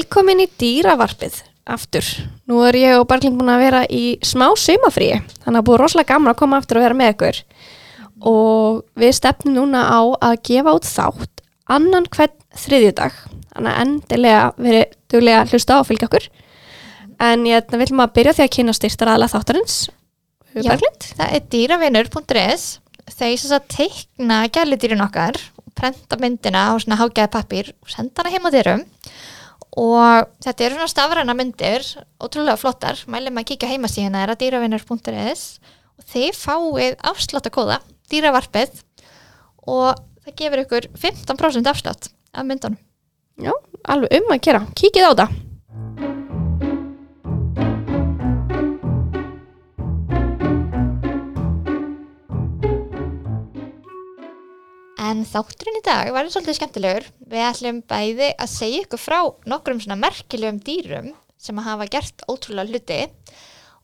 Velkomin í dýravarpið aftur. Nú er ég og Berglind búin að vera í smá sumafríi, þannig að búið rosalega gaman að koma aftur og vera með ykkur. Og við stefnum núna á að gefa út þátt annan hvern þriðjudag. Þannig að endilega verið duglega að hlusta á og fylgja okkur. En ég vil maður byrja því að kynna styrtar aðla þáttarins. Já. Berglind? Það er dýravinur.is þeir sem að teikna gæludýrin okkar og prenta myndina á svona hágæði pappir og senda hana heim á dyrum og þetta eru svona stafræna myndir ótrúlega flottar, mælum að kíkja heimasíðina er að dýravinur.is og þið fáið afsláttakóða dýravarpið og það gefur ykkur 15% afslátt af myndunum. Já, alveg um að gera. Kíkið á það. En þátturinn í dag var svolítið skemmtilegur. Við ætlum bæði að segja ykkur frá nokkrum svona merkilegum dýrum sem hafa gert ótrúlega hluti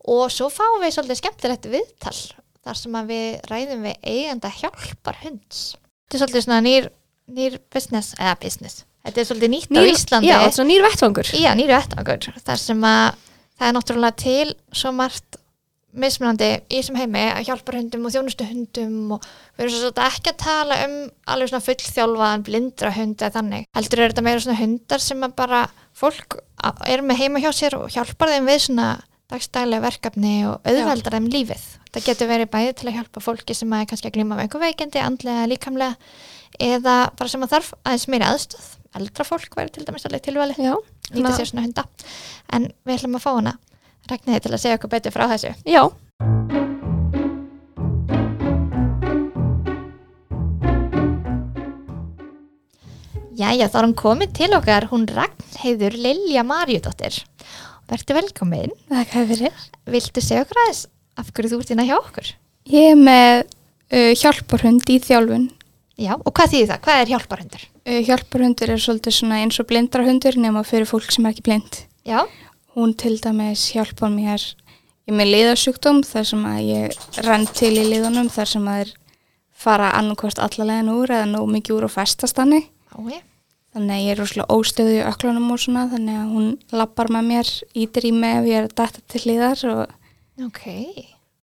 og svo fáum við svolítið skemmtilegt viðtal þar sem við ræðum við eiganda hjálpar hunds. Þetta er svolítið svona nýr, nýr business, eða business. Þetta er svolítið nýtt á Íslandi. Já, svona nýr vettfangur. Já, nýr vettvangur. Þar sem að það er náttúrulega til svo margt mismunandi í þessum heimi að hjálpar hundum og þjónustu hundum og við erum svo svolítið ekki að tala um alveg svona fullþjálfaðan blindra hund eða þannig. Heldur er þetta meira svona hundar sem að bara fólk er með heima hjá sér og hjálpar þeim við svona dagstælega verkefni og auðveldar þeim lífið. Það getur verið bæði til að hjálpa fólki sem að kannski að glíma með einhver veikendi, andlega, líkamlega eða bara sem að þarf aðeins meiri aðstöð. Eldra fólk væri til dæmis alveg tilvalið Já, nýta sér svona hunda en við ætlum að fá hana Ragnhildi til að segja okkur betur frá þessu já. Jæja, þá er hún komin til okkar hún Ragnheiður Lilja Marjudóttir Vertu velkomin Það er fyrir. Viltu segja okkur aðeins af hverju þú ert inn að hjá okkur? Ég er með uh, hjálparhund í þjálfun. Já, og hvað þýðir það? Hvað er hjálparhundur? Uh, hjálparhundur er svolítið svona eins og blindrahundur nema fyrir fólk sem er ekki blind. Já, Hún til dæmis hjálpar mér er með liðasjúkdóm þar sem að ég renn til í liðunum þar sem að fara annarkvort allalegin úr eða nóg mikið úr og festast þannig. ái, Þannig að ég er rosalega óstöðu í öklunum og svona þannig að hún lappar með mér, ítir í mig ef ég er að detta til liðar og ok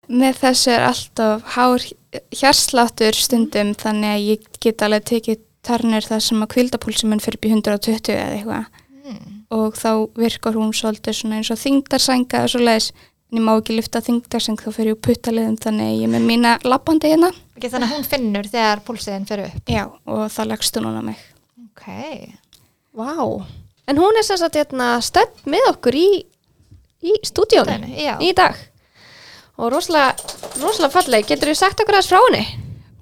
Með þessu er alltaf hár hjarsláttur stundum þannig að ég get alveg tekið tarnir þar sem að kvildapúlsum minn fyrir upp í 120 eða eitthvað hmm. Og þá virkar hún svolítið svona eins og þingdarsænga eða svo leiðis en ég má ekki lyfta þingdarsæng þá fyrir ég úr puttaliðum þannig ég er með mína lappandi hérna okay, Þannig að hún finnur þegar púlsiðin fyrir upp Já, og það leggst hún á mig Ok, Vá. En hún er sem sagt hérna stödd með okkur í, í stúdíónu í dag. Og rosalega, rosalega falleg. Getur þú sagt okkur aðeins frá henni?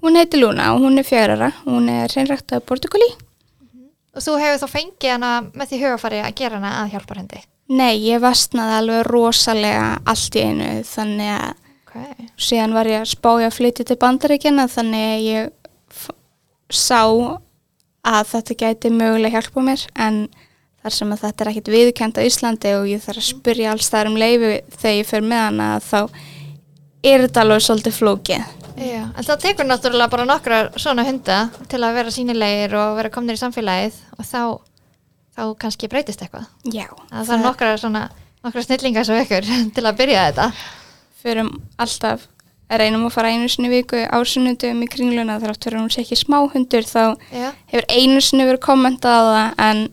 Hún heitir Luna og hún er fjárara hún er reynræktað portugali og þú hefur þá fengið hana með því hugafari að gera hana að hjálparhundi Nei, ég vastnaði alveg rosalega allt í einu þannig að Ok, síðan var ég að spája að flytja til bandaríkjana þannig að ég sá að þetta gæti mögulega hjálpa mér en þar sem að þetta er ekkit viðkend á Íslandi og ég þarf að spyrja alls þar um leifi þegar ég fer með hana þá er þetta alveg svolítið flókið. Já, en það tekur náttúrulega bara nokkra svona hunda til að vera sínilegir og vera komnir í samfélagið og þá, þá kannski breytist eitthvað. Já. Það þarf nokkra svona, nokkra snillingar svo ykkur til að byrja þetta. Förum alltaf, reynum að fara einu sinni viku á sunnundum í kringluna þrátt fyrir að hún sé ekki smáhundur þá Já, hefur einu sinni verið kommentað það en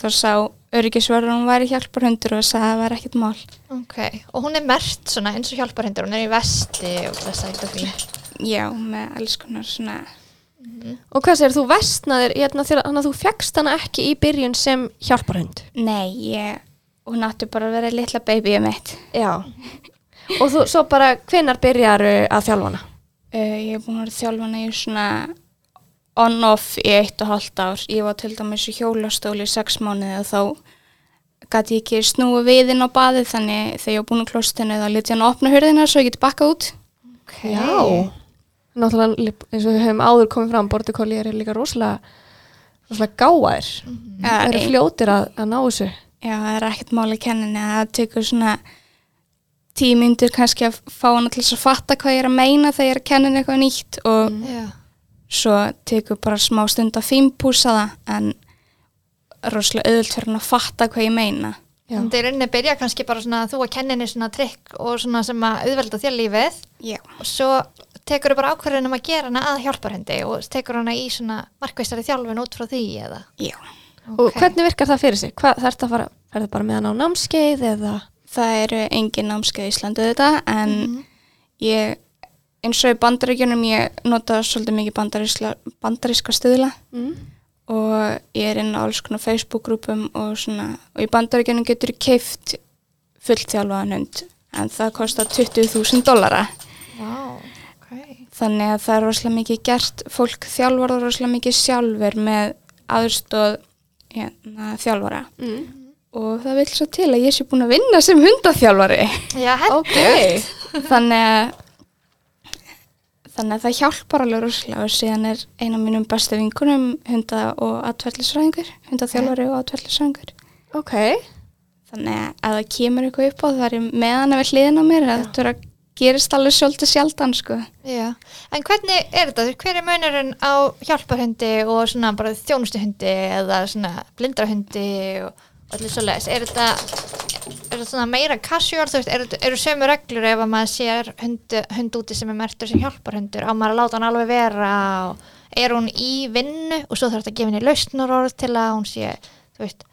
þá sá öryggisverður hún væri hjálparhundur og sagði að það var ekkert mál. ok. Og hún er mert svona eins og hjálparhundur, hún er í vesti og þess að þetta fín. Já, með alls konar svona Og hvað segir þú vestnaðir, hérna, þegar- þannig að þú fegst hana ekki í byrjun sem hjálparhund? Nei, ég, hún átti bara að vera litla babyið mitt. Já. Og þú, svo bara, hvenar byrjar að þjálfa hana? Uh, ég er búin að vera þjálfana í svona on-off í eitt og hálft ár. Ég var til dæmis í hjólastóli í sex mánuði og þá gæti ég ekki snúa við inn á baðið þannig þegar ég var búin að klostinu þá liti hann að opna hurðina svo ég geti bakkað út. Já. Náttúrulega, eins og við höfum áður komið fram, bortikóli eru líka rosalega, rosalega gáðir. Mm. Það eru fljótir að, að ná þessu. Já, það er ekkert máli kenninni að það tekur svona tíu myndir kannski að fá hana til þess að fatta hvað ég er að meina þegar ég er að kenna eitthvað nýtt og Já, svo tekur bara smá stund að fínpúsa það en rosalega auðvöld fyrir hann að fatta hvað ég meina. Þetta er rauninni að byrja kannski bara svona að þú að kenninni svona trikk og svona sem að auðvelda þér lífið Já. og svo tekur þú bara ákverðin um að gera hana að hjálparhendi og tekur hana í svona markvistari þjálfun út frá því eða Já. Og Ok. hvernig virkar það fyrir sig? Hvað þarf það að fara, er það bara með hann á námskeið eða? Það eru engin námskeið í Íslandi þetta en ég, eins og í bandaríkjunum, ég nota svolítið mikið bandaríska, stuðla Mm. og ég er inn á alls konar Facebook-grúpum og svona, og í bandaríkjunum getur keift fullþjálfaðan hund en það kostar 20.000 dollara. Vá, ok. Þannig að það er rosalega mikið gert, fólk þjálfar rosalega mikið sjálfur með aðstóð hérna, þjálfara Mm. og það vil svo til að ég sé búin að vinna sem hundaþjálfari. Já, hendur. Ok. þannig að þannig að það hjálpar alveg rosalega og síðan er eina af mínum bestu vinkunum hunda og atverðlisræðingur hundaþjálfari og atverðlisræðingur Ok. þannig að það kemur eitthvað upp á það er með hana við hliðin á mér að þetta er að gerist alveg svolítið sjaldan sko Já, en hvernig er þetta? Hver er munurinn á hjálparhundi og svona bara þjónustuhundi eða svona blindrahundi og, allir svo leiðis? Er þetta, er svona meira casual, þú veist, eru, eru sömu reglur ef að maður sér hund, hund úti sem er mertur sem hjálparhundur, á maður að láta hann alveg vera og er hún í vinnu og svo þarf þetta að gefa henni lausnarorð til að hún sé, þú veist,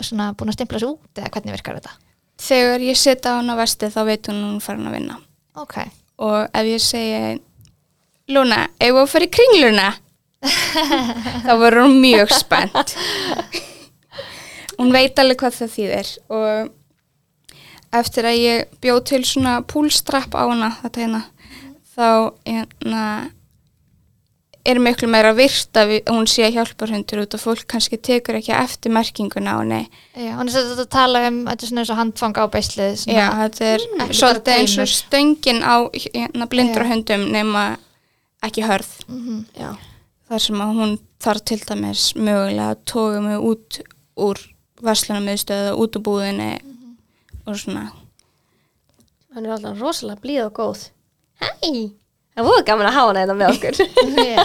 svona búin að stimpla sig út eða hvernig virkar þetta? þegar ég setja á hana vesti þá veit hún hún er farin að vinna. Ok, og ef ég segi Lúna, ef fara í kringluna? Þá verður hún mjög spennt. Hún veit alveg hvað það þýðir og eftir að ég bjóð til svona púlstrapp á hana þetta hérna þá hérna er miklu meira virt að við- hún sé hjálparhundur út og fólk kannski tekur ekki eftir merkinguna á henni já, hún er svolítið að tala um, þetta er svona eins og handfanga á beislið, svona, Já, þetta er bara svolítið eins og stöngin á hérna, blindrahundum nema ekki hörð Mhm. Já. þar sem að hún þarf til dæmis mögulega að toga mig út úr verslunarmiðstöðu út úr búðinni og svona Hann er alltaf rosalega blíð og góð. Hei! Það voru gaman að hafa hana þetta með okkur. Já.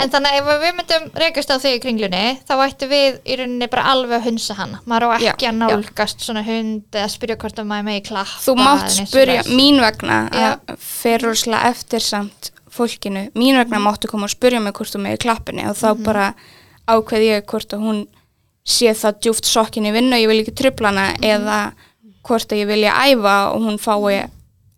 En þannig ef við myndum reykast á þig í kringlunni þá ættu við í rauninni bara alveg að hunsa hann maður á ekki Já, að nálgast svona hund eða spyrja hvort að maður megi klappa þú mátt eða svoleiðis. mín vegna Já. að fer rosalega eftir samt fólkinu mín vegna máttu koma og spurja mig hvort þú með í klappinni og þá bara ákveð ég hvort að hún sé það djúft sokkin í vinnu og ég vil ekki trubla hana eða hvort að ég vilja æfa og hún fái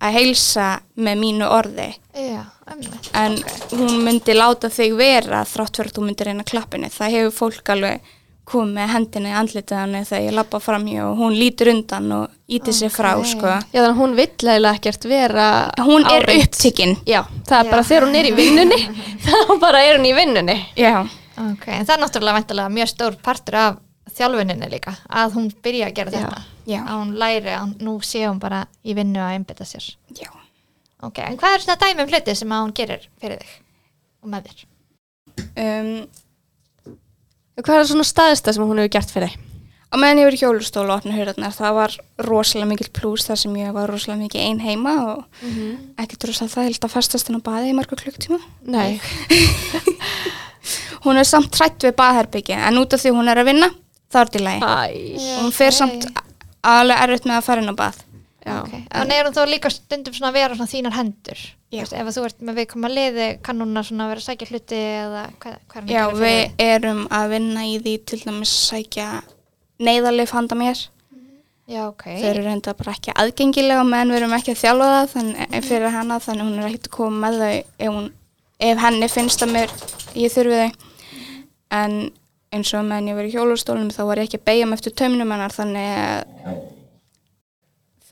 að heilsa með mínu orði Já, einmitt. en hún myndi láta þig vera þrátt fyrir að þú myndir reyna klappinni það hefur fólk alveg komið með hendina í andlitið hann þegar ég lappa fram hjá og hún lítur undan og ítir sér frá sko. Já, þannig að hún vill eiginlega ekkert vera hún er áreind. upptikinn Já, það er Já. bara þegar hún er í vinnunni, þá bara er hún í vinnunni. já, Ok, en það er náttúrulega mjög stór partur af þjálfuninni líka að hún byrja að gera Já. þetta Já. að hún læri að nú sé hún bara í vinnu að einbytta sér já. Ok, en hvað er svona dæmi um hluti sem að hún gerir fyrir þig og með þér? Um, Hvað er svona staðista sem hún hefur gert fyrir þig? á meðan ég verið hjólustól og opna hurðarnar það var rosalega mikil plús þar sem ég var rosalega mikið ein heima og ekki rosalega það held að festast henn á baði í marga klukktíma Nei. hún er samt trætt við baðherbyggi en út af því hún er að vinna þá er þetta í lagi. Æ, hún fer samt alveg erfitt með að fara inn á bað. Já. Ok, Þannig er hún þá líka stundum svona að vera svona þínar hendur? Já. Veist, ef að þú ert með viðkoma liði kann hún að svona vera að sækja hluti eða hvað, hvað er Já, við erum að vinna í því til dæmis sækja neyðarlif handa mér. Já, ok. Þau eru reynda bara ekki aðgengilega meðan við erum ekki að þjálfa það þannig, fyrir hana þannig hún er ekkert að koma með þau ef, hún, ef henni finnst að mér ég þurfi þau. En eins og meðan ég verið í hjólustólum þá var ég ekki að beigja mig eftir taumnum hennar þannig að,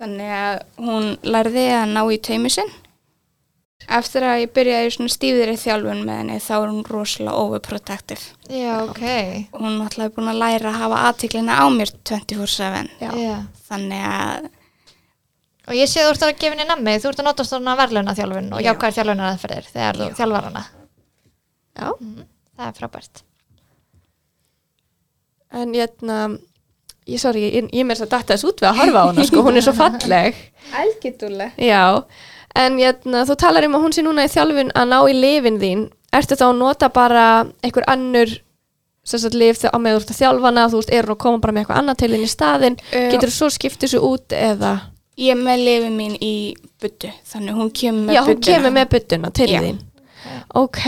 þannig að hún lærði að ná í taumi sinn. Eftir að ég byrjaði í svona stíðri þjálfun með henni þá er hún rosalega overprotective. Já, ok hún er búin að læra að hafa aðtiklina á mér 24-7 Já. Já. þannig að Og ég sé þú ert að gefa henni nammi, þú ert að nota svona verðluna þjálfun og Já. jákvæðar þjálfunar aðferðir þegar þú Já. þjálfar hana Já, Það er frábært en hérna, ég sorry, ég, ég mér þess að datta þess út við að horfa á hana, sko, hún er svo falleg. Já, en hérna, þú talar um að hún sé núna í þjálfun að ná í lifin þín. Ertu þá að nota bara einhver annur sagt lif þegar með þú ert að þjálfana þú veist, er hún að koma bara með eitthvað annað til inn í staðinn? Uh, getur þú svo skiptið svo út eða? Ég með lifið mín í buddu, þannig hún kemur með já, hún kemur með byttuna til Já. þín. Ok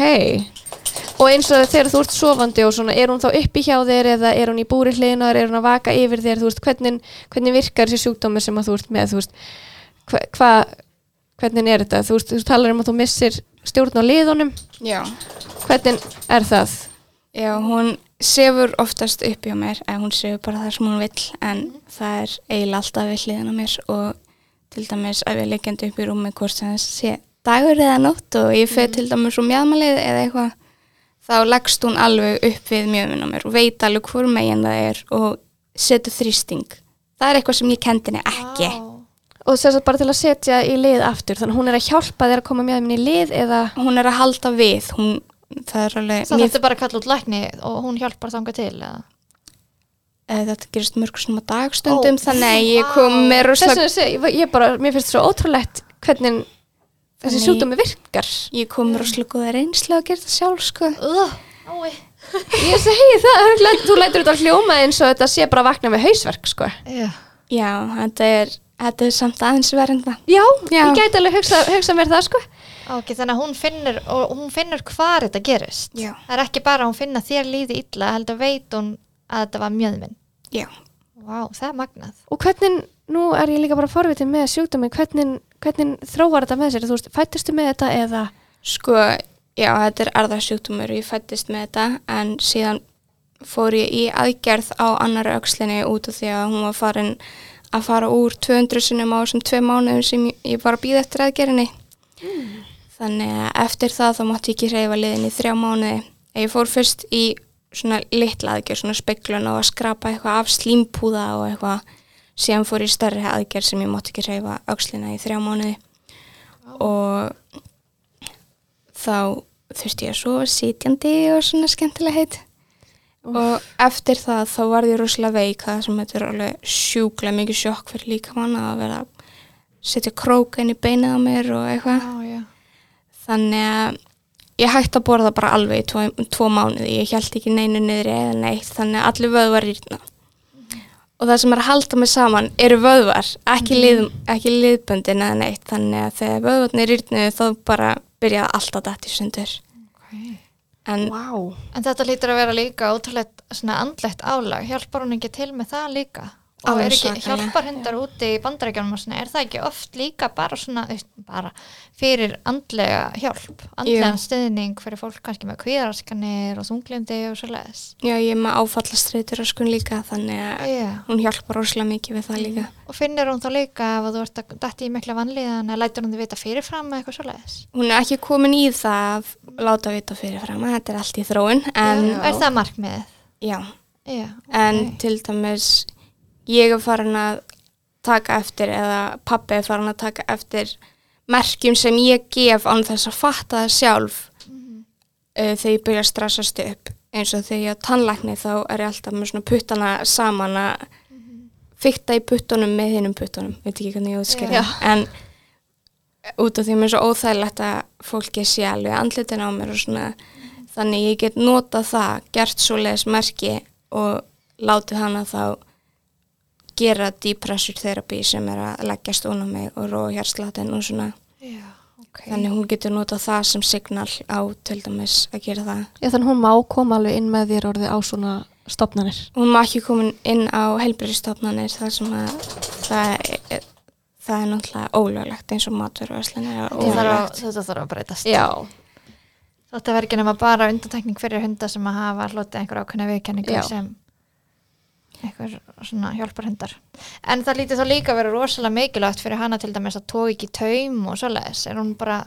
og eins og þegar þú ert sofandi og svona, er hún þá uppi hjá þér eða er hún í búri hliðnar, er hún að vaka yfir þér? Þú veist, hvernig, hvernig virkar þessi sjúkdómi sem að þú ert með, þú veist hva, hva, hvernig er þetta? Þú veist, þú talar um að þú missir stjórn á liðunum. Já, hvernig er það? já, hún sefur oftast upp hjá mér, en hún sefur bara það sem hún vill, en það er eiginlega alltaf við hliðina á mér og til dæmis ef ég leikjandi upp í rúmi hvort sem það sé dagur eða nótt og ég fer til dæmis úr mjadmalið eða eitthvað, þá leggst hún alveg upp við mjöðun á mér og veit alveg hvor megin það er og setur þrýsting. Það er eitthvað sem ég kendi henni ekki. og þess að bara til að setja í lið aftur þannig hún er að hjálpa þér að koma með minn í lið eða Hún er að halda við, hún, það er alveg, Það þetta bara að kalla út lækni og hún hjálpar þanga til eða? eða þetta gerist mörgur svona dagstundum, Ó, þannig að ég kom með þess rosalega, að ég, ég bara, mér finnst svo ótrúlegt hvernig þessi Þannig- sjúkdómi virkar ég kom með rosalega góða reynslu að gera það sjálf, sko. Uh, ég segi það, þú lætur þetta hljóma eins og þetta sé bara að vakna með hausverk sko. Já. Já, þetta er, þetta er samt aðeins verðenda. já, Já. ég gæti alveg hugsa, hugsa mér það sko. Ok, þannig að hún finnur, og hún finnur hvar þetta gerist. Já. Það er ekki bara að hún finna þér líði illa, heldur veit hún að þetta var mjöðminn. Já. Vá, það er magnað. og hvernig, nú er ég líka bara forvitið með sjúkdómi, hvernig, hvernig þróar þetta með sér, þú veist, fættistu með þetta eða Sko, já, þetta er erðarsjúkdómur ég fættist með þetta en síðan fór ég í aðgerð á annari aukslinni út af því að hún var farin að fara úr 200 sinum á þessum tvei mánuðum sem ég- var að býða eftir aðgerðinni. Þannig að eftir það þá mátti ég ekki hreyfa liðin í þrjá mánuði. Ég fór fyrst í svona litla aðgerð, svona speklun og að skrapa eitthvað af slímpúða og eitthvað. Síðan fór ég í stærri aðgerð sem ég mátti ekki hreyfa aukslina í þrjá mánuði. Og þá þurfti ég að sofa sitjandi og svona skemmtilega heit og eftir það þá var ég rosalega veik. Það sem þetta er alveg sjúklega mikið sjokk fyrir líka manna að vera að setja króka inn í beinið á mér og eitthvað. Þannig að ég hætti að borða bara alveg í tvo, tvo mánuði, ég held ekki neinu niðri eða neitt, þannig að allir vöðvar rýrna og það sem er að halda mig saman eru vöðvar, ekki, lið, ekki liðböndin eða neitt, þannig að þegar vöðvarnir rýrnuðu þá bara byrjaði allt að dætt í sundur Okay. en wow. En þetta lítur að vera líka ótrúlegt svona andlegt álag. Hjálpar hún ekki til með það líka? Og er ekki svakalega, hjálpar hundar úti í bandarækjunum og svona, er það ekki oft líka bara svona, bara fyrir andlega hjálp, andlegan stuðning fyrir fólk kannski með kvíðaraskanir og þunglindi og svo leiðis. já, ég er með áfallastreitur skun líka, þannig að Yeah. hún hjálpar rosalega mikið við það líka Og finnir hún þá líka ef að þú ert að dætti í mikla vanlíðan eða lætur hún þið vita fyrirfram eða eitthvað svo leiðis? hún er ekki komin í það að láta vita fyrirfram að þetta er allt í þróun en Já. Er það markmiðið? já, Já. en ok. til dæmis ég er farin að taka eftir eða pappi er farin að taka eftir merkjum sem ég gef án þess að fatta það sjálf. Uh, þegar ég byrja að stressast upp. Eins og þegar ég á tannlækni þá er ég alltaf með svona puttana saman að fykta í puttunum með hinnum puttunum, veit ekki hvernig ég útskýra það. en út af því að mér er svo óþægilegt að fólki sé alveg andlitin á mér og svona þannig ég get notað það, gert svoleiðis merki og látið hana þá gera deep pressure therapy sem er að leggjast ón á mig og róa hjarslatin og svona. Já, ok. þannig hún getur notað það sem signal á til dæmis að gera það. Já, þannig hún má koma alveg inn með þér orðið á svona stopnarnir hún má ekki komin inn á heilbyrðistofnanir þar sem að það er, það er náttúrulega ólöglegt eins og maturvæslun er ólöglegt. Þetta þarf að breytast. Já, Þetta verður ekki nema bara undantekning fyrir hunda sem að hafa hlotið einhver ákveðna viðkenningu sem einhver svona hjálpar hundar. En það lítið þá líka að vera rosalega mikilvægt fyrir hana til dæmis að tói ekki taum og svoleiðis. Er hún bara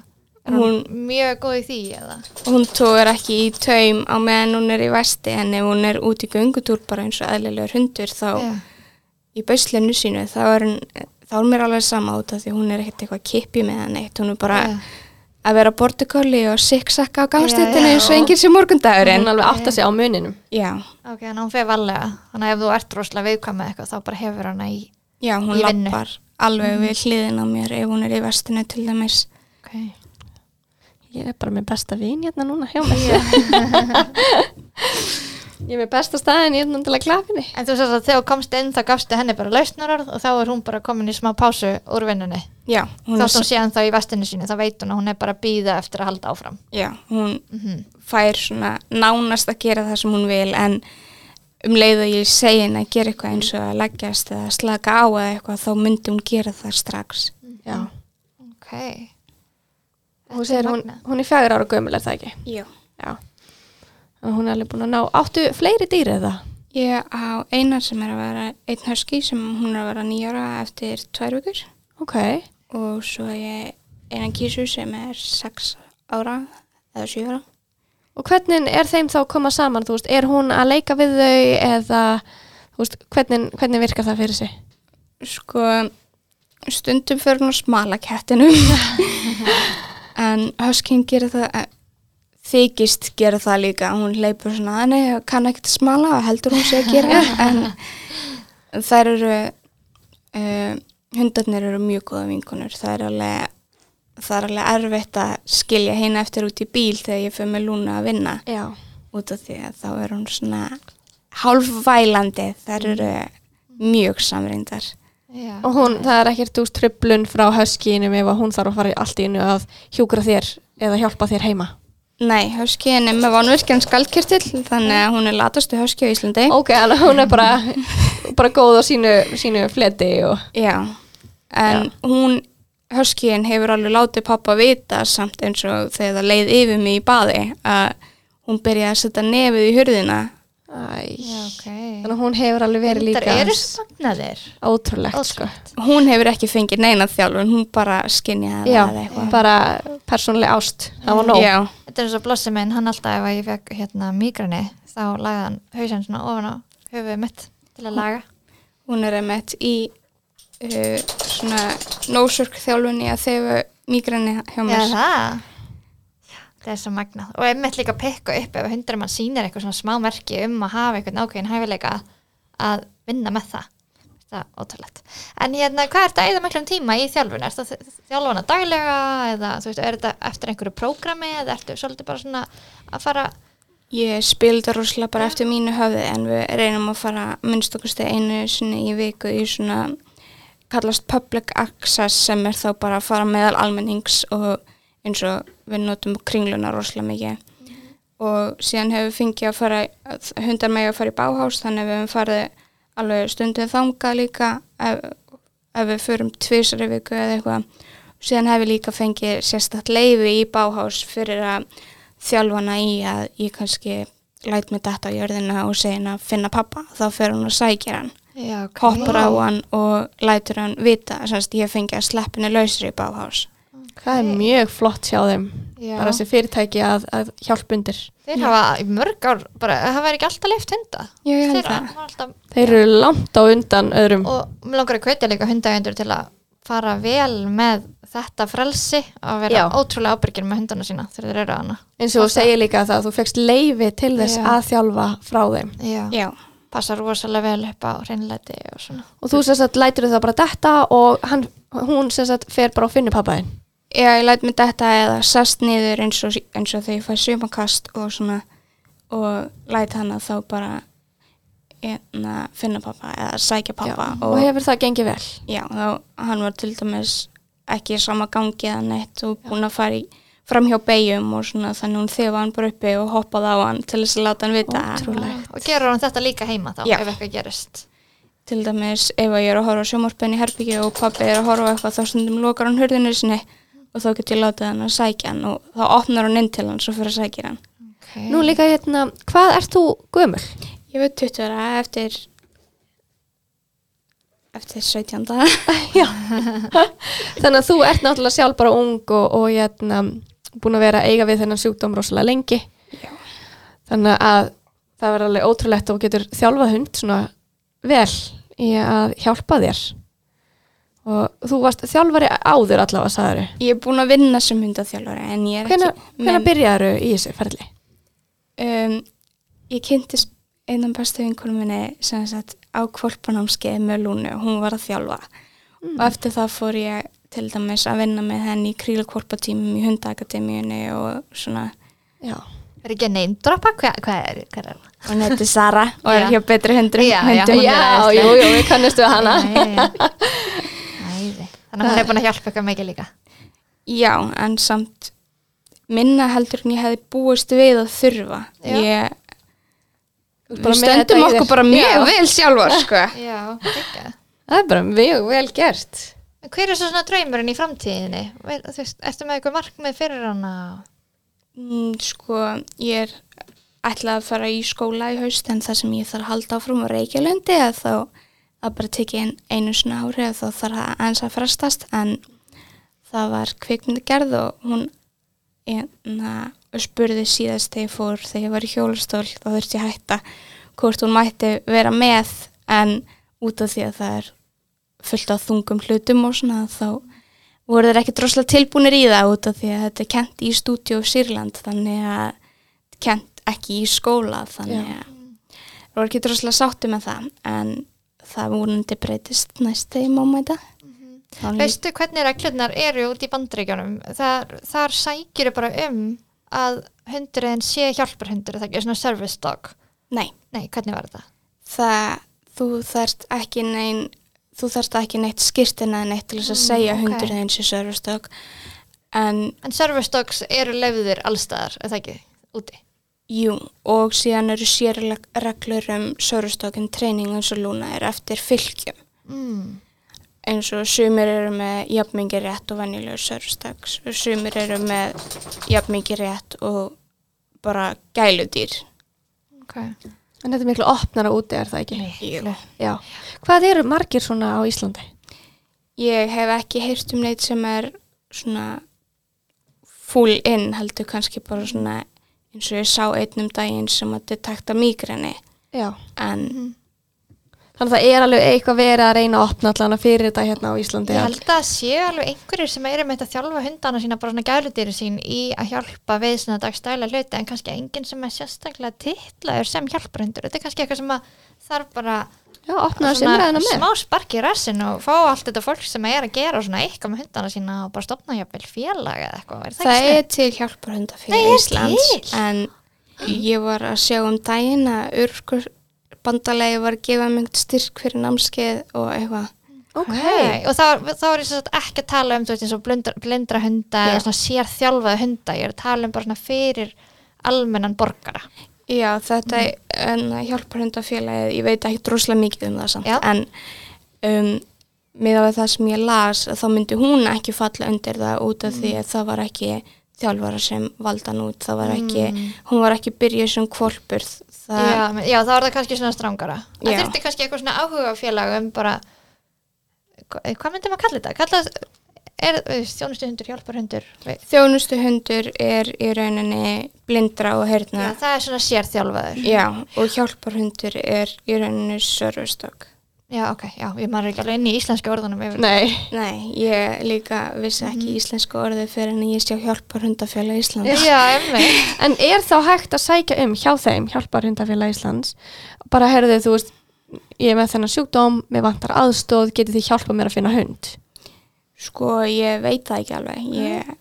er hún, mjög góð í því eða? hún tóður ekki í taum á meðan hún er í vesti en ef hún er út í göngutúr bara eins og eðlilegur hundur þá Já. í beislinu sínu þá er, hún, þá er mér alveg sama út af því hún er ekkert eitthvað kippi með hann eitt hún er bara Já. Að vera bortikóli og siksakka á já. eins og enginn sem hún morgundagurinn alveg átt að segja á muninum já, Ok, en hún fer valega. Þannig að ef þú ert rosalega viðkvæm með eitthvað þá bara hefur hana í... já, hún vinnu. lappar alveg við hliðin á mér ef hún er í vestinu til dæmis Okay. Ég er bara með besta vín hérna núna hjá mér Ég er með besta staðin ég er náttúrulega klafinni. En þú sagði að þegar þú komst inn þá gafstu henni bara lausnarorð og þá er hún bara komin í smá pásu úr vinnunni. Já, Þá er, sem hún séðan þá í vestinu sínu, þá veit hún að hún er bara býða eftir að halda áfram. já, hún Mm fær svona nánast að gera það sem hún vil en um leið að ég segi henni að gera eitthvað eins og að leggjast eða slaka á eða eitthvað þá myndi hún gera það strax. Já. Ok. Hún Þetta segir er hún, magnað. hún er fjagur ára gömul, er það ekki? Já. Já. Og hún er alveg búin að ná, áttu fleiri dýr eða? Ég á einan sem er að vera einn husky sem hún er að vera nýjára eftir tvær vikur Ok. og svo ég einan kísu sem er sex ára eða sjö ára. Og hvernig er þeim þá að koma saman, þú veist, er hún að leika við þau eða, þú veist, hvernig, hvernig virkar það fyrir sig? Sko, stundum fyrir hún að smala kettinum en huskyn gerir það þykist gera það líka. Hún leipur svona, "Nei, ég kann ekkert smala og heldur hún sé að gera það. En þær eru uh, hundarnir eru mjög góða vinkonur. Það er alveg það er alveg erfitt að skilja hérna eftir út í bíl þegar ég fyrir með Lúna að vinna. Já. út af því að þá er hún svona hálfvælandi. Þær eru mjög samreyndar. Já. Og hún, það er ekkert úr tröflun frá höskínum ef hún þarf að fara allt í innu að hjúkra þér eða hjálpa þér heima. Nei, huskyn er með vonvirkjan skaldkirtill þannig að hún er latastu huski á Íslandi. Ok, þannig að hún er bara, bara góð á sínu, sínu fleti og... Já, en hún huskyn hefur alveg látið pappa vita samt eins og þegar það leið yfir mig í baði að hún byrjaði að setja nefið í hurðina Æ, Já, ok. þannig að hún hefur alveg verið líka Hundar eru magnaðir. ótrúlegt, sko. hún hefur ekki fengið neina þjálfun hún bara skinjaði Já, það eða eitthvað bara persónlega ást, það var nóg. Já, Þetta er eins og blossi minn, hann alltaf ef að ég fekk hérna mýgrani, þá lagði hann hausinn svona ofan á höfuðið mitt til að laga. hún er einmitt í uh, svona nósurk þjálfunni að þefa mýgræni hjá Já, mér það. Já, það er svo magnað. Og einmitt líka pikka upp ef hundur mann sýnir eitthvað svona smá merki um að hafa eitthvað ákveðin hæfileika að vinna með það. Það er ótrúlegt. En hérna, hvað er þetta eða miklum tíma í þjálfun? Er þetta þjálfuna daglega eða veist, er þetta eftir einhverju prógrami eða ertu svolítið bara svona að fara Ég spildi rosalega bara eftir mínu höfði en við reynum að fara minnst okkur stið einu sinni í viku í svona kallast public access sem er þá bara að fara meðal almennings og eins og við notum kringluna rosalega mikið. Og síðan hefur við fengið að fara hundar með að fara í báhás þannig að við hefum farið alveg stundið þangað líka ef, ef við förum tvisar í viku eða eitthvað. Síðan hefur líka fengið sérstætt leifi í báhás fyrir að þjálfana í að ég kannski læt mig detta á jörðina og segja hann að finna pappa. Þá fer hún að sækja hann Já, hoppar á hann og lætur hann vita semst ég fengi að sleppinu lausri í báhás Það er mjög flott hjá þeim, Já. bara þessi fyrirtæki að, að hjálpa undir. Þeir hafa í mörg ár, bara, það væri ekki alltaf leift hunda. Já, ég held Þeirra það. var alltaf, Þeir eru langt á undan öðrum. og mér langar að hvetja líka hundagendur til að fara vel með þetta frelsi að vera Já. ótrúlega ábyrgir með hundana sína þegar þeir eru hana. eins og þú segir líka það að þú fegst leifi til þess Já. að þjálfa frá þeim Já. Já, Passa rosalega vel upp á reynleiti og svona. og þú sem sagt lætur það bara detta og hann, hún sem sagt fer bara og finnur pappaðinn Já, ég læt mig detta eða sast niður eins og, eins og þegar ég fæ sumakast og svona og læt hann að þá bara hérna, finna pappa eða sækja pappa Já, og hefur það gengið vel Já, þá hann var til dæmis ekki í sama gangi eða neitt og búin að fara í fram hjá beigjum og svona þannig hún þefa hann bara uppi og hoppaði á hann til þess að láta hann vita Ótrúlegt. Og gerur hann þetta líka heima þá Já. ef eitthvað gerist. til dæmis ef að ég er að horfa á sjómarpenni í herbyggju og pappi er að horfa á eitthvað þá stundum lokar hann hurðinu sinni og þá get ég látið hann að sækja hann og þá opnar hann inn til hann svo fyrir að sækja hann Okay. Nú líka hérna, hvað ert þú gömul? Ég veit 20 ára eftir eftir 17 daga Þannig að þú ert náttúrulega sjálf bara ung og, og hérna, búin að vera eiga við þennan sjúkdóm rosalega lengi Já. þannig að það verður alveg ótrúlegt og þú getur þjálfað hund svona vel í að hjálpa þér og þú varst þjálfari áður allavega sagður Ég er búin að vinna sem hundaþjálfari en ég er Hvenær, ekki hvenær byrjaðu í þessu ferli? um, Ég kynntist einan bestu vinkunum minni sem sagt á kvolpanámskeið með Lúnu og hún var að þjálfa og eftir það fór ég til dæmis að vinna með henni í krílkvolpatímum í hundaakademíunni og svona Já, Er ekki að neymdroppa? Hvað, hvað er, er það? Hún heiti Sara og er Já. hjá betri hundrum. Já, já. hundum. Já, jú, jú, við kannistu við hana Nei, Æði. Þannig að hún er búin að hjálpa ykkur mikið líka. Já, en samt minna heldur en ég hefði búist við að þurfa. Ég, bara við stöndum okkur bara mjög Já. vel sjálfar, sko. Já. Það er bara mjög vel gert Hver er svo svona draumurinn í framtíðinni? Ertu með eitthvað markmið fyrir hana? Mm, sko, ég er ætlað að fara í skóla í haust en það sem ég þarf að halda áfram á Reykjalundi að þá að bara tekja inn einu svona ári og þá þarf það eins að frestast en það var kvikmyndagerð og hún enna, spurði síðast þegar ég fór þegar ég var í hjólastól þá þurfti ég hætta hvort hún mætti vera með en út af því að það er fullt af þungum hlutum og svona þá voru þeir ekki droslega tilbúinir í það út af því að þetta er kent í stúdíu Sýrland þannig að kent ekki í skóla þannig að það voru ekki droslega sátti með það en það vonandi breytist næst þegar ég má mæta Þá lít- Veistu hvernig reglurnar eru út í bandaríkjónum? Þar, þar sækir bara um að hundurinn sé hjálparhundur, það er svona service dog. Nei, Nei, hvernig var þetta? það, þú þarft ekki nein þú þarft ekki neitt skýrtina neitt til þess að Mm, segja ok. okay. hundurinn eins og servistök en En service dogs eru leiðir allstaðar, er það ekki, úti? Jú, og síðan eru sérreglur um servistökin treyning eins og lúna er eftir fylgjum Mm. eins og sumir eru með jafnmingi rétt og venjulegur servistök sumir eru með jafnmingi rétt og bara gæludýr Ok. En þetta er miklu opnara úti, er það ekki? Miklu. Já. Hvað eru margir svona á Íslandi? Ég hef ekki heyrt um neitt sem er svona full in heldur kannski bara svona eins og ég sá einn um daginn sem að detekta mýgreni Já. en Mhm. Þannig að það er alveg eitthvað verið að reyna að opna allan fyrir þetta hérna á Íslandi. Ég held að séu alveg einhverjir sem eru með þetta að þjálfa hundana sína, bara svona gæludýri sín í að hjálpa við svona dagstæla hluti en kannski enginn sem er sérstaklega titlaður sem hjálparhundur. Þetta er kannski eitthvað sem að þarf bara Já, opna þessi svona umræðina með. smá spark í rassin og fá allt þetta fólk sem er að gera svona eitthvað með hundana sína og bara stopna jafnvel félag eða eitthvað. Er það, það er til hjálparhunda Nei, fyrir er Íslands til? en ég var að sjá um daginn að urkur bandalegi var að gefa mig styrk fyrir námskeið og eitthvað Ok. Nei, og þá, þá er ég ekki að tala um veist blindra, blindra hunda Já. eða svona sér þjálfaði hunda, ég er að tala um bara fyrir almennan borgara Já, þetta er mm. hjálparhundafélagið, ég veit ekki droslega mikið um það samt, Já. en um, miða við það sem ég las, þá myndi hún ekki falla undir það út af því að það var ekki þjálfara sem valda hann út, það var ekki, Mm. hún var ekki byrjuð sem kvolpur, það, já, men- já, þá er það kannski svona strángara það Já. þurfti kannski eitthvað svona áhuga félag um bara hva- hvað myndi maður kalla þetta? Kalla, er þjónustu hundur, hjálpar hundur já, þjónustu hundur er í rauninni blindra og heyrna, það er svona sér þjálfaður já, og hjálparhundur er í rauninni servistokk. já, ok, já, ég maður ekki alveg inn í íslenska orðunum yfir Nei. Nei, ég líka vissi ekki Mhm. íslensku orðið fyrir en ég sjá hjálparhundafélag Íslands. já, emmi En er þá hægt að sækja um hjá þeim, hjálpar hundafélag Íslands, bara herðu þú veist, ég er með þennan sjúkdóm, mér vantar aðstóð, getið þið hjálpað mér að finna hund? Sko, ég veit það ekki alveg. Ég,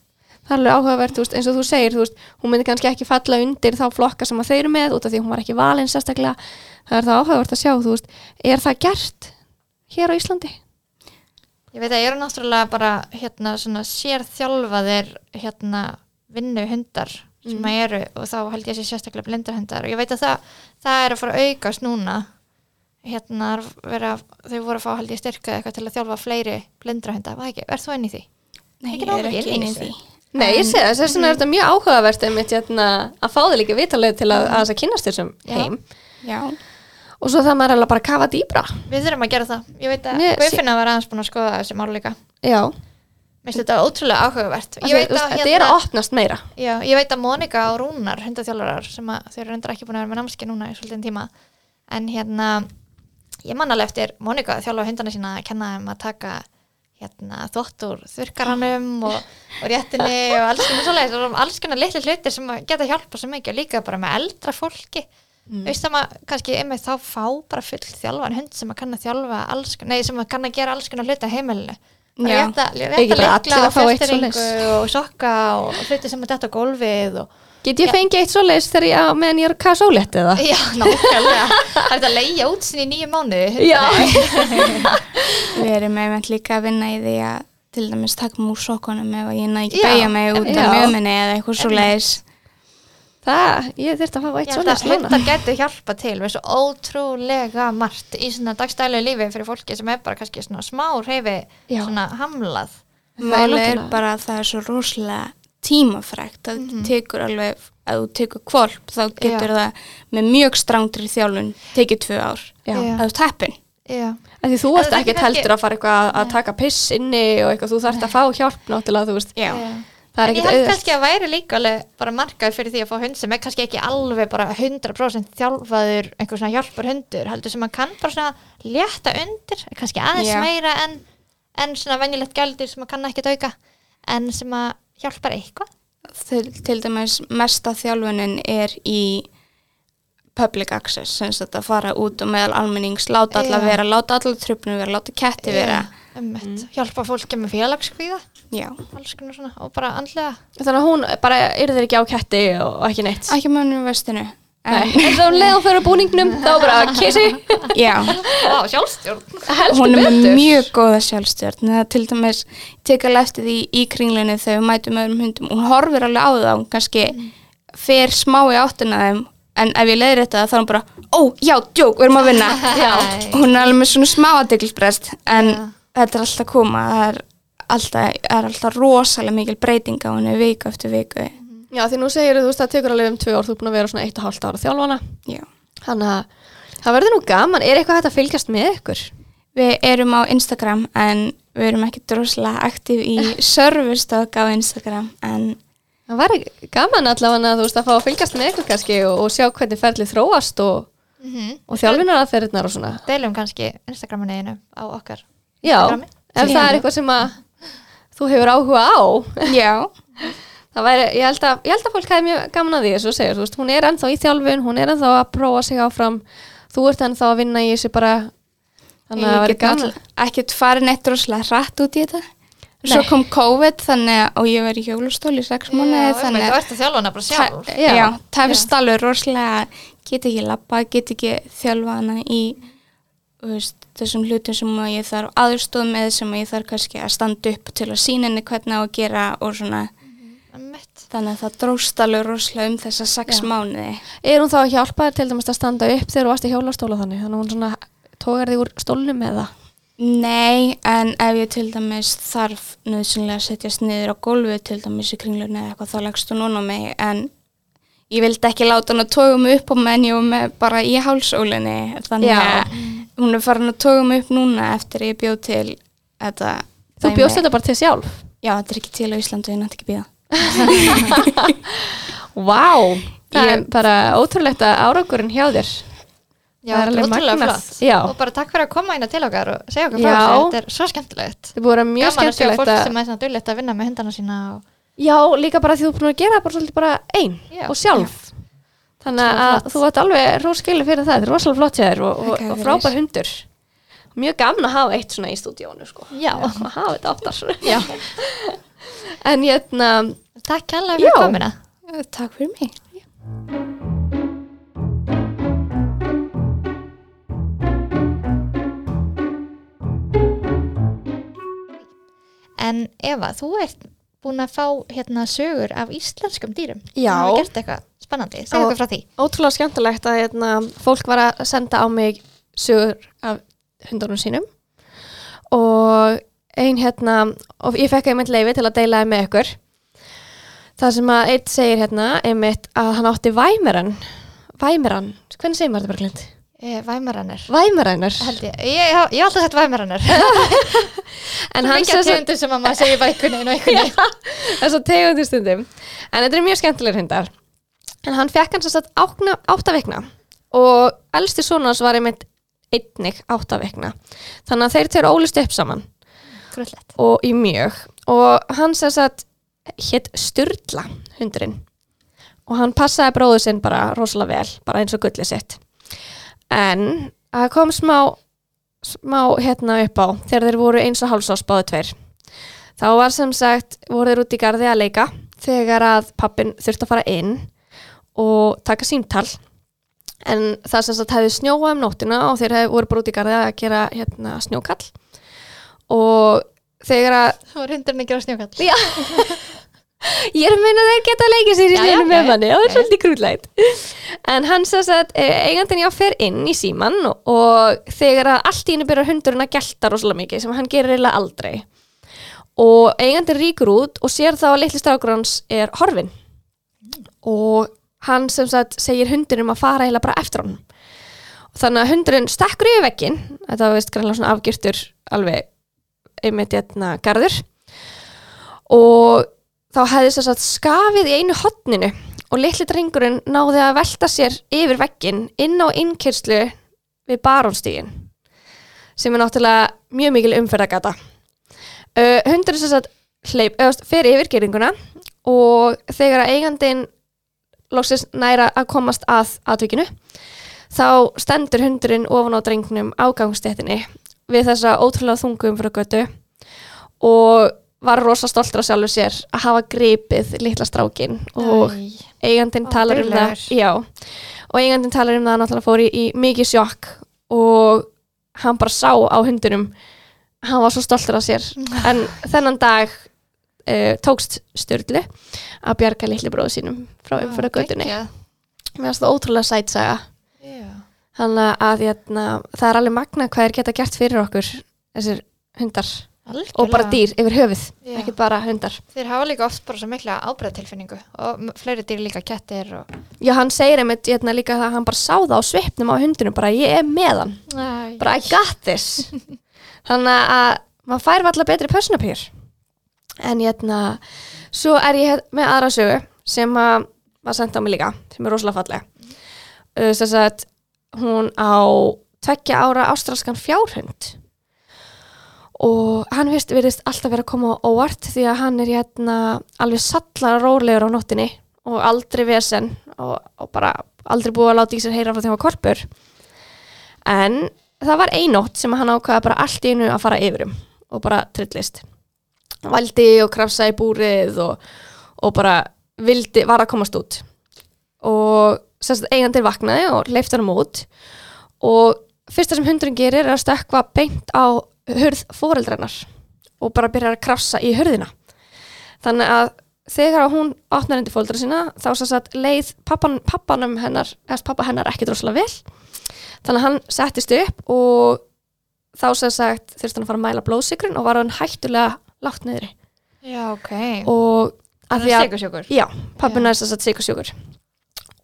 Það er alveg áhugavert, þú veist, eins og þú segir, þú veist, hún myndi kannski ekki falla undir þá flokka sem að þau eru með út af því að hún var ekki valinn sérstaklega. Það er það áhugavert að sjá, þú veist, er það gert hér á Íslandi? Ég veit að ég eru náttúrulega bara hérna svona sérþjálfaðir hérna vinnu hundar sem Mm. að eru og þá held ég sé sérstaklega blindarhundar og ég veit að það, það er að fara að aukast núna hérna er vera, þau voru að fá held ég styrka eitthvað til að þjálfa fleiri blindrahunda, var ekki, er þú inn í því? nei, ég er ekki inn í því. Nei, ég sé það, þess vegna er þetta mjög áhugavert einmitt, hérna, að fá þig líka vitalið til að, þess að kynast þessum heim. Já, og svo það maður er alveg bara að kafa dýbra. Við þurfum að gera það, ég veit að Guðfinna var aðeins búin að skoða þessi mál líka. Já, Mér finnst þetta ótrúlega áhugavert. Þetta er að opnast meira. Já, ég veit að Monika og Rúnar, hundaþjálfarar sem að þau eru reyndar ekki búin að vera með námski núna í svolítið tíma. En hérna ég man alveg eftir Monika að þjálfa hundana sína að kenna þeim að taka hérna þvott úr þurkaranum og, og réttinni og alls konar svoleiðis og alls konar litli hlutir sem að geta hjálpa svo mikið og líka bara með eldra fólki mm. það maður kannski einmitt þá fá bara full þjálfan hund sem að kann að þjálfa alls, nei sem að kann að gera alls konar hluti á heimilinu rétta bara leikla að og svoleiðis. og sokka og hluti sem að detta á gólfið og Get ég fengið eitt svoleiðis þegar ég, á- meðan ég er að kafa sólett eða? Já, nákvæmlega Það er að leigja út sinni í nýju mánuði Já. Við erum einmitt líka að vinna í því að til dæmis taka múr sokkunum ef að ég næ ekki beigja mig út af mjöminni eða eitthvað svo leiðis. Það, ég þurfti að fá eitt að svoleiðis núna. hundar getur hjálpa til við svo ótrúlega margt í svona dagstælu lífi fyrir fólki sem er bara kannski svona smá reyfi svona hamlað Það er Málið er bara að það er svo rosalega tímafrækt að Mhm. tekur alveg, að þú tekur kvolp þá getur það með mjög strángri þjálfun tekið tvö ár. Já. Já. Að þú teppin. Já, En því þú ert það er kannski- heldur að fara eitthvað að- taka piss inni og eitthvað, þú þarft að fá hjálp náttúrulega, þú veist. Já. Það er En ég held auðvelt. kannski að væri líka alveg bara markað fyrir því að fá hund sem er kannski ekki alveg bara 100% þjálfaður einhver svona hjálpar hundur heldur sem að kann bara svona létta undir kannski aðeins Já. meira en, en svona venjulegt gældir sem að kann ekki auka en sem að hjálpar eitthvað Til, til dæmis mesta þjálfunin er í public access, sem sagt að fara út og meðal almennings, láta alla Já. vera, láta alla tröfnum vera, láta ketti vera. um hjálpa fólki með félagskvíða Já. alls konar svona og bara andlega Þannig að hún bara yrðir ekki á ketti og ekki neitt. Ekki mönnum vestinu. Nei, En, en svo um leið og fyrir búningnum, þá bara kissi. já. Vá, sjálfstjórn. Heldur hún er með mjög góða sjálfstjórn. Það til dæmis teka alveg eftir því í kringlunni þegar við mætum öðrum hundum. Hún horfir alveg á það hún kannski fer smá í áttina að þeim. En ef ég leiðir þetta þá er hún bara ó já, djók, við erum að vinna. Já. hún er alveg með svona smá aðdeglisbrest en Já. þetta er alltaf að koma. Það er alltaf, er alltaf rosalega mikil breyting á henni viku eftir viku Já, því nú segir þú veist, það tekur alveg um tvö ár, þú er búin að vera svona eitt og hálft ára þjálfana. já. Þannig að það verður nú gaman. Er eitthvað hægt að fylgjast með ykkur? við erum á Instagram en við erum ekki droslega aktív í servicestock á Instagram en Það væri gaman allavega að þú veist að fá að fylgjast með ykkur kannski og, og sjá hvernig ferlið þróast og, og þjálfinar aðferðirnar og svona. deilum kannski Instagraminu einu á okkar Já, Instagrami. ef það er eitthvað sem að þú hefur áhuga á. já væri, ég held að, ég held að fólk hefði mjög gaman að því þess að segja, þú veist, hún er ennþá í þjálfun, hún er ennþá að prófa sig áfram, þú ert ennþá að vinna í þessu bara, þannig að það væri gaman. ekkert farið neitt rosalega hratt út í þetta svo Nei. kom COVID þannig og ég var í hjólustól í sex Já, þannig að ert að þjálfa hana bara sjálf Ta- Já. já, tafist alveg rosalega get ekki lappa, get ekki þjálfa hana í veist, þessum hlutum sem ég þarf aðurstóð með sem ég þarf kannski að standa upp til að sína henni hvernig að gera og svona. Þannig að það dróst alveg rosalega um þessa sex Já. mánuði Er hún þá að hjálpa þér til dæmis að standa upp þegar þú varst í hjólastóla þannig, þannig að hún svona tógar þig úr stólnum eða? Nei, en ef ég til dæmis þarf nöðsynlega að setjast niður á gólfið til dæmis í kringlunni eða eitthvað þá leggst hún á mig en ég vildi ekki láta hann að tóga mig upp á menn ég var með bara í hálsólinni þannig Já. að hún er farin að tóga mig upp núna eftir ég bjóð til þetta Þú bjóst þetta bara til sjálf? Já, þetta er ekki til á Íslandu, ég nátti ekki býða Vá, það er Ég- bara ótrúlegt að árangurinn hjá þér. Já, Það er alveg ótrúlega flott Já. og bara takk fyrir að koma inn til okkar og segja okkur frá Já. þessu, þetta er svo skemmtilegt Það er búið að vera mjög gaman að sjá skemmtilegt fólk sem er svona dullett að vinna með hundana sína og... Já, líka bara því þú er búin að gera það bara svolítið bara einn Já. og sjálf. Þannig Svo að þú ert alveg róskilu fyrir það, þetta er rosalega flott þér og, og, og frábær hundur. Mjög gaman að hafa eitt svona í stúdíónu, sko. Já. Að hafa þetta áttar. En hérna, takk kærlega fyrir komina Takk fyrir mig. En Eva, þú ert búin að fá hérna sögur af íslenskum dýrum. Já. Þú hefur gert eitthvað spennandi, segja okkur frá því. ótrúlega skemmtilegt að hérna, fólk var að senda á mig sögur af hundunum sínum. Og ein hérna, og ég fekk einmitt leifi til að deila þeim með ykkur. Það sem að eitt segir hérna einmitt að hann átti væmeran. Væmeran, hvernig segir maður þetta bara glind? e, Væmaranir Væmeranur held ég, ég, ég, ég hef alltaf sett væmaranir en hann sagt tegundum sem að maður segir bækunni og einhvern þess að tegundir stundum. En þetta er mjög skemmtilegur hundar. En hann fekk sagt ákna, áttavikna og elsti svona hans var einmitt einnig áttavikna þannig að þeir tveir ólist upp saman Grúllett og í mjög. Og hann sem sagt hétt Sturla hundurinn. Og hann passaði bróðu sinn bara rosalega vel, bara eins og gullið sitt. En það kom smá smá hérna upp á þegar þeir voru eins og hálsás báðu tveir. Þá var sem sagt, voru þeir út í garði að leika þegar að pappin þurfti að fara inn og taka símtal. En það sem sagt hefði snjóað um nóttina og þeir hefði voru bara út í garði að gera hérna, snjókall og þegar að Það var hundurinn að gera snjókall. Já. Ég er að meina að þeir geta að leika sér í ok. með manni. Og það er svolítið krútlægt En hann sagði að eigandinn já fer inn í síman og, þegar að allt í henni byrjar hundurinn að gelta rosalega mikið sem hann gerir eiginlega aldrei. Og eigandinn ríkur út og sér þá að litli strákur hans er horfin og hann sem sagt segir hundurinn um að fara eiginlega bara eftir og þannig að hundurinn stekkur yfir veggin þetta var veist grannlega svona afgirtur alveg einmitt hérna garður. Og þá hefði þess að skafið í einu hotninu og litli drengurinn náði að velta sér yfir veggin inn á innkyrslu við barónstígin sem er náttúrulega mjög mikil umferðagata uh, hundurinn sem sagt hleyp, eða, fer yfir geringuna og þegar að eigandinn loksist næra að komast að atvikinu þá stendur hundurinn ofan á drengnum ágangstéttinni við þessa ótrúlega þungum frá götu og var rosa stoltur af sjálfur sér að hafa gripið litla strákin og Æ. eigandinn Ó, talar um það. já, og eigandinn talar um það að náttúrulega fór í, í mikið sjokk og hann bara sá á hundunum hann var svo stoltur af sér. En þennan dag uh, tókst Sturlu að bjarga litli bróðu sínum frá umfyrra göttunni mér finnst það ótrúlega sætsaga. Þannig að hérna, það er alveg magna hvað er geta gert fyrir okkur þessir hundar Algjörlega. og bara dýr yfir höfuð, Já. ekki bara hundar Þeir hafa líka oft bara svo mikla ábreðtilfinningu og fleiri dýr líka kettir og... já, hann segir einmitt hérna, líka það að hann bara sá það á svipnum á hundunum bara ég er með hann, Æ. bara I got this þannig að maður fær alltaf betri personapýr en hérna svo er ég með aðra sögu sem að var sendt á mig líka sem er rosalega falleg uh, þess að hún á tveggja ára ástralskan fjárhund. Og hann vist, virðist alltaf vera að koma á óvart því að hann er hérna alveg sallar rólegur á nóttinni og aldrei vesen og, og bara aldrei búið að láta í sér heyra frá því hann var korpur. En það var einótt sem hann ákvaða bara allt í einu að fara yfirum og bara trillist. Valdi og krafsa í búrið og, og bara vildi, var að komast út. Og eigandir vaknaði og leifti hann út. Og fyrsta sem hundurinn gerir er að stökkva beint á hurð fóreldrennar og bara byrjar að krafsa í hurðina. Þannig að þegar hún opnar undir fóreldra sína þá sagt leið pappan, pappanum hennar eða pappa hennar ekki droslega vel. Þannig að hann settist upp og þá sem sagt þurfti hann að fara að mæla blóðsikrun og var hann hættulega látt niðri. Já, ok. og að Það því er að sigursjókur. Já, pappina er þess að sikursjúkur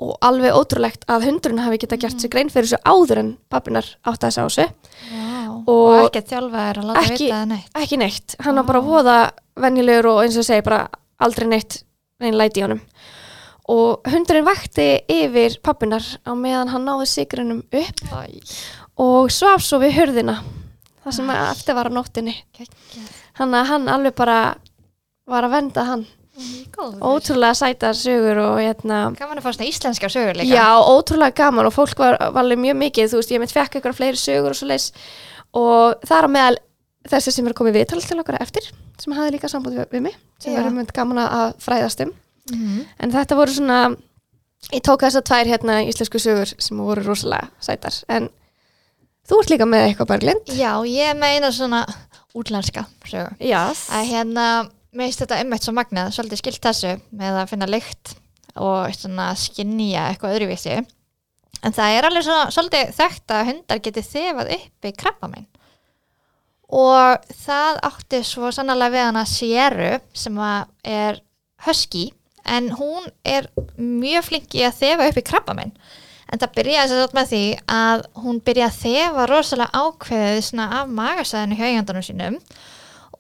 og alveg ótrúlegt að hundurinn hafi geta gert sér grein fyrir þessu áður en pappinar átti að þessu á þessu Já. Og- Og ekki þjálfa er að láta Ekki- vita neitt. ekki neitt, hann var bara voða venjulegur og eins og segi bara aldrei neitt neinn læti í honum og hundurinn vakti yfir pappinar á meðan hann náði sigrunum upp Æ. og svaf svo við hurðina það sem eftir var á nóttinni hann alveg bara var að venda hann. Ótrúlega sætar sögur og hérna Gaman að fá svona íslenska sögur líka. Já, ótrúlega gaman og fólk var, alveg mjög mikið, þú veist, ég mitt fekk eitthvað fleiri sögur og svo leis og það er á meðal þessi sem er komið viðtal til okkar eftir, sem hafði líka samband við, við mig, sem verður mynd gaman að fræðast um, Mhm. en þetta voru svona ég tók þessar tvær hérna íslensku sögur sem voru rosalega sætar. En þú ert líka með eitthvað bara glind Já, ég meina svona útlenska sögur. Já, að hérna, mér finnst þetta einmitt svo magnað, svolítið skilt þessu með að finna lykt og skinja eitthvað öðruvísi. En það er alveg svona, svolítið þekkt að hundar geti þefað uppi krabbamein. Og það átti svo sannlega við hana Sieru sem er husky en hún er mjög flink í að þefa uppi krabbamein. En það byrjaði þess að með því að hún byrjaði að þefa rosalega ákveðið af magasæðinu hjá eigandunum sínum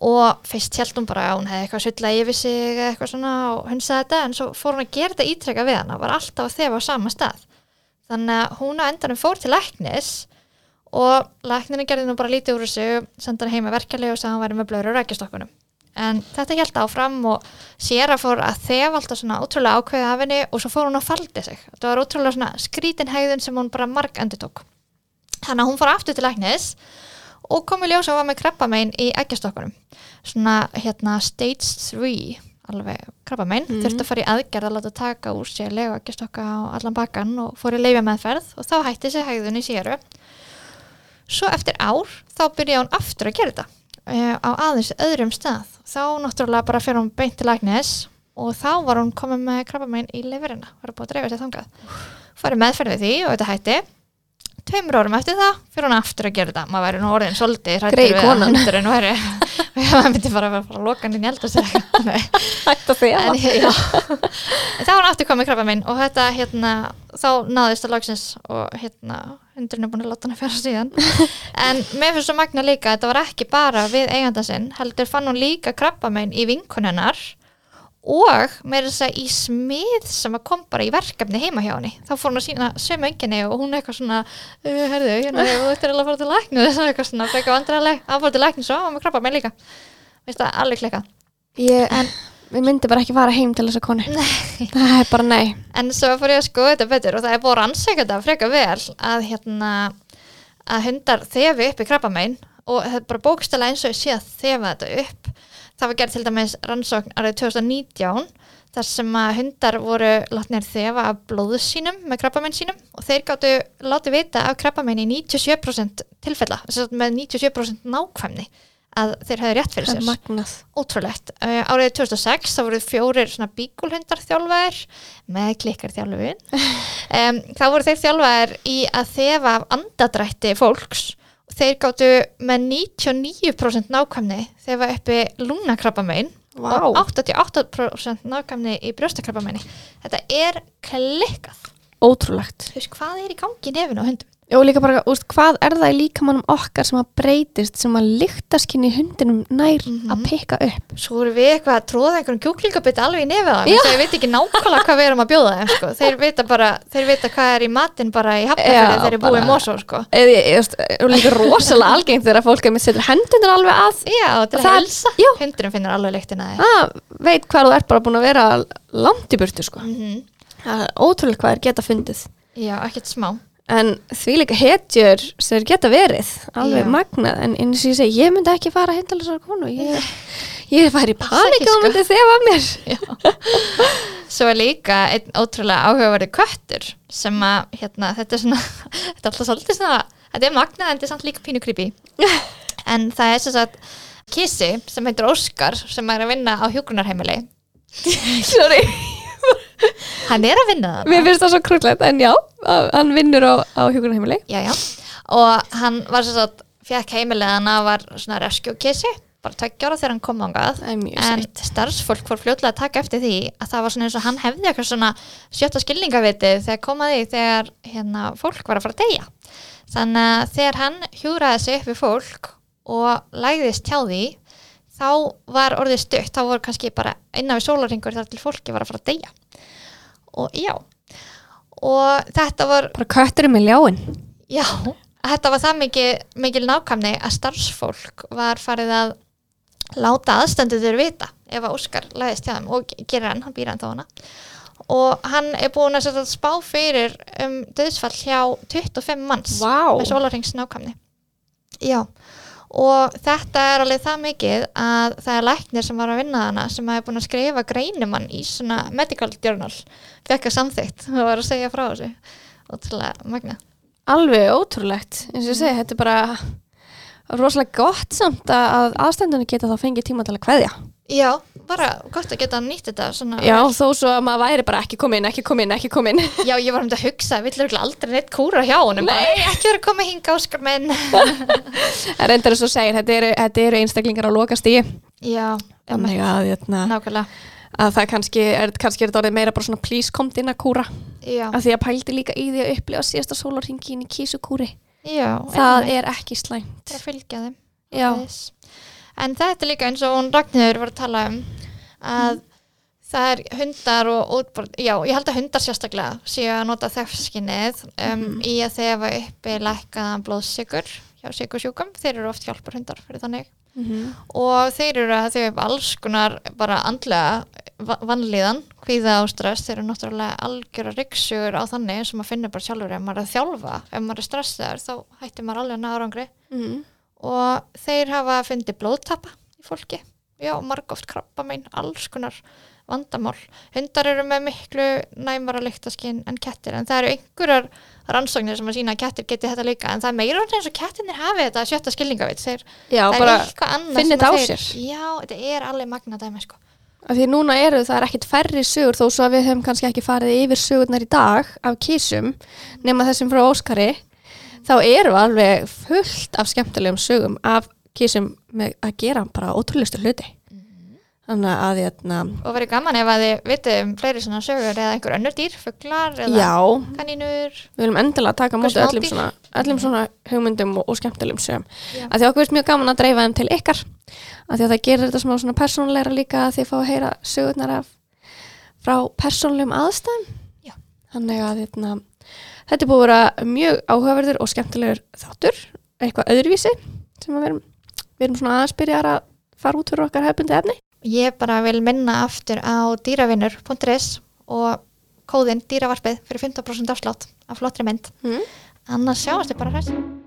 og fyrst held hún bara að hún hefði eitthvað sulla yfir sig eitthvað svona og hunsaði þetta en svo fór hún að gera þetta ítrekka við hana var alltaf að þefa á sama stað. Þannig að hún á endanum fór til læknis og lækninu gerði nú bara lítið úr þessu senda hann heima verkefli og sagði að hann væri með blöður og rækjastokkunum en þetta held áfram og sér að fór að þefa alltaf svona ótrúlega ákveðið af henni og svo fór hún að faldi sig. Þetta var ótrúlega svona skrítin hegðun sem hún bara marg endur tók að og kom í ljós að var með krabbamein í eggjastokkunum. Svona hérna stage 3 alveg krabba mein, Mhm. þurfti að fara í aðgerð að láta taka úr sér lega ekki stokka á allan bakkan og fór í leifja meðferð og þá hætti sér hægðun í séru svo eftir ár þá byrjaði hún aftur að gera þetta uh, á aðeins öðrum stað. Þá náttúrulega bara fyrir hún beint til læknis og þá var hún komið með krabba mein í leifurina, var búið að dreifa sér þangað. Farið meðferð við því og þetta hætti tveimur árum eftir það fyrir hún aftur að gera þetta. Maður væri nú orðin svolítið Grey við að hundurinn væri maður myndi bara að fara að loka hann inn í elda sér Hætt að en þá hann aftur komið krabba minn og þetta hérna þá náðist að lagsins og hérna hundurinn er búin að láta hann að fjara síðan. En mér finnst svo magna líka þetta var ekki bara við eiganda sinn heldur fann hún líka krabba minn í vinkunennar og með þess að í smið sem kom bara í verkefni heima hjá henni. Þá fór hún að sína sömu enginni og hún eitthvað svona uh, herðu, hérna, þú ættir alveg að fara til læknu þess að eitthvað svona, frekar vandræðileg að fara til læknu svo, og með krabba minn líka. Veist það, alveg klika Ég, en, við myndi bara ekki fara heim til þessa konu. Nei. Það er bara nei. En svo fór ég að skoða þetta betur og það er búið að rannsækja þetta frekar vel að, hérna, að hundar þefi upp í krabbamein og þetta er bara bókstæla eins og ég sé að þefa þetta upp. Það var gerð til dæmis rannsókn árið 2019 þar sem að hundar voru látnir þefa af blóðu sínum með krabbamein sínum og þeir gáttu látið vita af krabbamein í 97% tilfella, með 97% nákvæmni að þeir hefðu rétt fyrir sér magnað ótrúlegt. Uh, árið 2006 þá voru fjórir svona bíkulhundar þjálfaðir með klikkar þjálfun. Um, þá voru þeir þjálfaðir í að þefa af andadrætti fólks þeir gáttu með 99% nákvæmni þefa uppi lungnakrabbamein Vá. og 88% nákvæmni í brjóstakrabbameini. Þetta er klikkað. Ótrúlegt Þú veist, hvað er í gangi í nefinu á hundum? Og líka bara, úst, hvað er það í líkamannum okkar sem að breytist sem að lyktaskinni hundinum nær Mhm. að pikka upp Svo voru við eitthvað að tróða einhverjum kjúklingabit alveg í nefið á þeim, þeir veit ekki nákvæmlega hvað við erum að bjóða þeim, sko. þeir vita bara, þeir vita hvað er í matinn bara í hafnafjörði þeir eru búið Mosó, sko. Veist, og líka rosalega algengt þegar fólk er með setur hendunir alveg að Já, til að helsa, já. hundurinn finnur alveg lyktina það veit hvað þú ert bara búin að vera langt í burtu sko. Mm það en því líka hetjur sem geta verið alveg Já. magnað en eins og ég segi, ég myndi ekki fara heim til þessar konu ég, ég færi í panik og sko. myndi þefa mér Svo er líka einn ótrúlega áhugaverið köttur sem að, hérna, þetta er svona, þetta er alltaf svolítið svona, þetta er magnað en þetta er samt líka pínu creepy. en það er sem sagt Kissi sem heitir Óskar sem er að vinna á hjúgrunarheimili. Sorry. Hann er að vinna það. mér finnst það svo krúllegt en já, hann vinnur á, á hjúkunarheimili já, já. og hann var svo að fekk heimilega hann að var svona reskjókissi bara tveggjára þegar hann kom ángað en starfsfólk fór fljótlega að taka eftir því að það var svona eins og hann hefði eitthvað svona sjötta skilningavitið þegar komaði þegar hérna fólk var að fara að deyja. Þannig að þegar hann hjúraði sig upp við fólk og lægðist hjá því þá var orðið stutt. Þá voru kannski bara innan við sólarringur þar til fólki var að fara að deyja og já. Og þetta var bara kötturinn með ljáin Já, þetta var það mikil, mikil nákvæmni að starfsfólk var farið að láta aðstöndu þurr vita ef að Óskar læðist hjá þeim og gerir hann, hann býr hann þá hana og hann er búin að spá fyrir um döðsfall hjá 25 manns Vá. með sólarhengs nákvæmni. Já, og þetta er alveg það mikið að það er læknir sem var að vinna hana sem hafi búin að skrifa greinumann í svona medical journal. Fekk að samþygt og var að segja frá þessu. Ótrúlega magna alveg ótrúlegt eins og ég segi, þetta er bara rosalega gott samt að- að aðstændunni geta þá fengið tíma til að kveðja Já, bara gott að geta nýtt þetta svona já, þó svo að maður væri bara ekki komin, ekki komin, ekki komin Já, ég var um þetta að hugsa, vill örugglega aldrei neitt kúra hjá honum bara, Nei. "Nei, ekki vera að koma hinga Óskar minn. En reyndar þess að segja, þetta eru, þetta eru einstaklingar á lokast í Já, þannig að, jötna, nákvæmlega. að það kannski er, kannski er þetta orðið meira bara svona please komt inn að kúra Já, að því að pældi líka í því að upplifa síðasta sólarhingin í kísukúri. Já það er ekki slæmt. Bara að fylgja þeim. En þetta er líka eins og hún Ragnhildur var að tala um að það er hundar og, bara, já, ég held að hundar sérstaklega séu að nota þefskinnið um, í að þefa uppi lækkaðan blóðsikur hjá sikursjúkum, þeir eru oft hjálpar hundar fyrir þannig. Mhm. og þeir eru að þefa upp alls konar bara andlega va- vanlíðan, kvíða og stress. Þeir eru náttúrulega algjöra ryggsugur á þannig sem maður finnur bara sjálfur. Ef maður er að þjálfa ef maður er stressaður þá hættir maður alveg að ná árangri. Mhm. Og þeir hafa fundið blóðtappa í fólki já, margóft krabba mein, alls konar vandamál. Hundar eru með miklu næmara lyktaskinn en kettir en það eru einhverjar rannsóknir sem að sína að kettir geti þetta líka en það er meira eins og kettinir hafi þetta sjötta skilningavit þeir, Já, það er eitthvað annað þeir, sér. Já, þetta er alveg magna dæmi sko. af því núna eru það er ekkit færri sögur þó svo að við hefum kannski ekki farið yfir sögurnar í dag af kísum nema þessum frá Óskari þá eru alveg fullt af skemmtilegum sögum af kísum með að gera bara ótrúlistu hluti. Þannig að hérna og verið gaman ef að þið vitið um fleiri svona sögur eða einhver önnur dýr, fuglar eða já, kanínur. Við viljum endilega taka móti öllum svona, öllum svona hugmyndum og, og skemmtilegum sögum. Að því okkur veist mjög gaman að dreifa þeim til ykkar. Að því að það gerir þetta smá svona persónulegra líka að þið fá að heyra sögurnar af frá persónulegum aðstæðum. Já. þannig að hérna, þetta er búið að vera mjög áhugaverður og skemmtilegur þáttur eitthvað öðruvísi sem við erum, við erum svona aðeins byrjar að fara út fyrir okkar hefbundi efni Ég bara vil minna aftur á dýravinnur.is og kóðinn dýravarpið fyrir 15% afslátt af flottri mynd. mm. Annars sjáast þið bara hræst.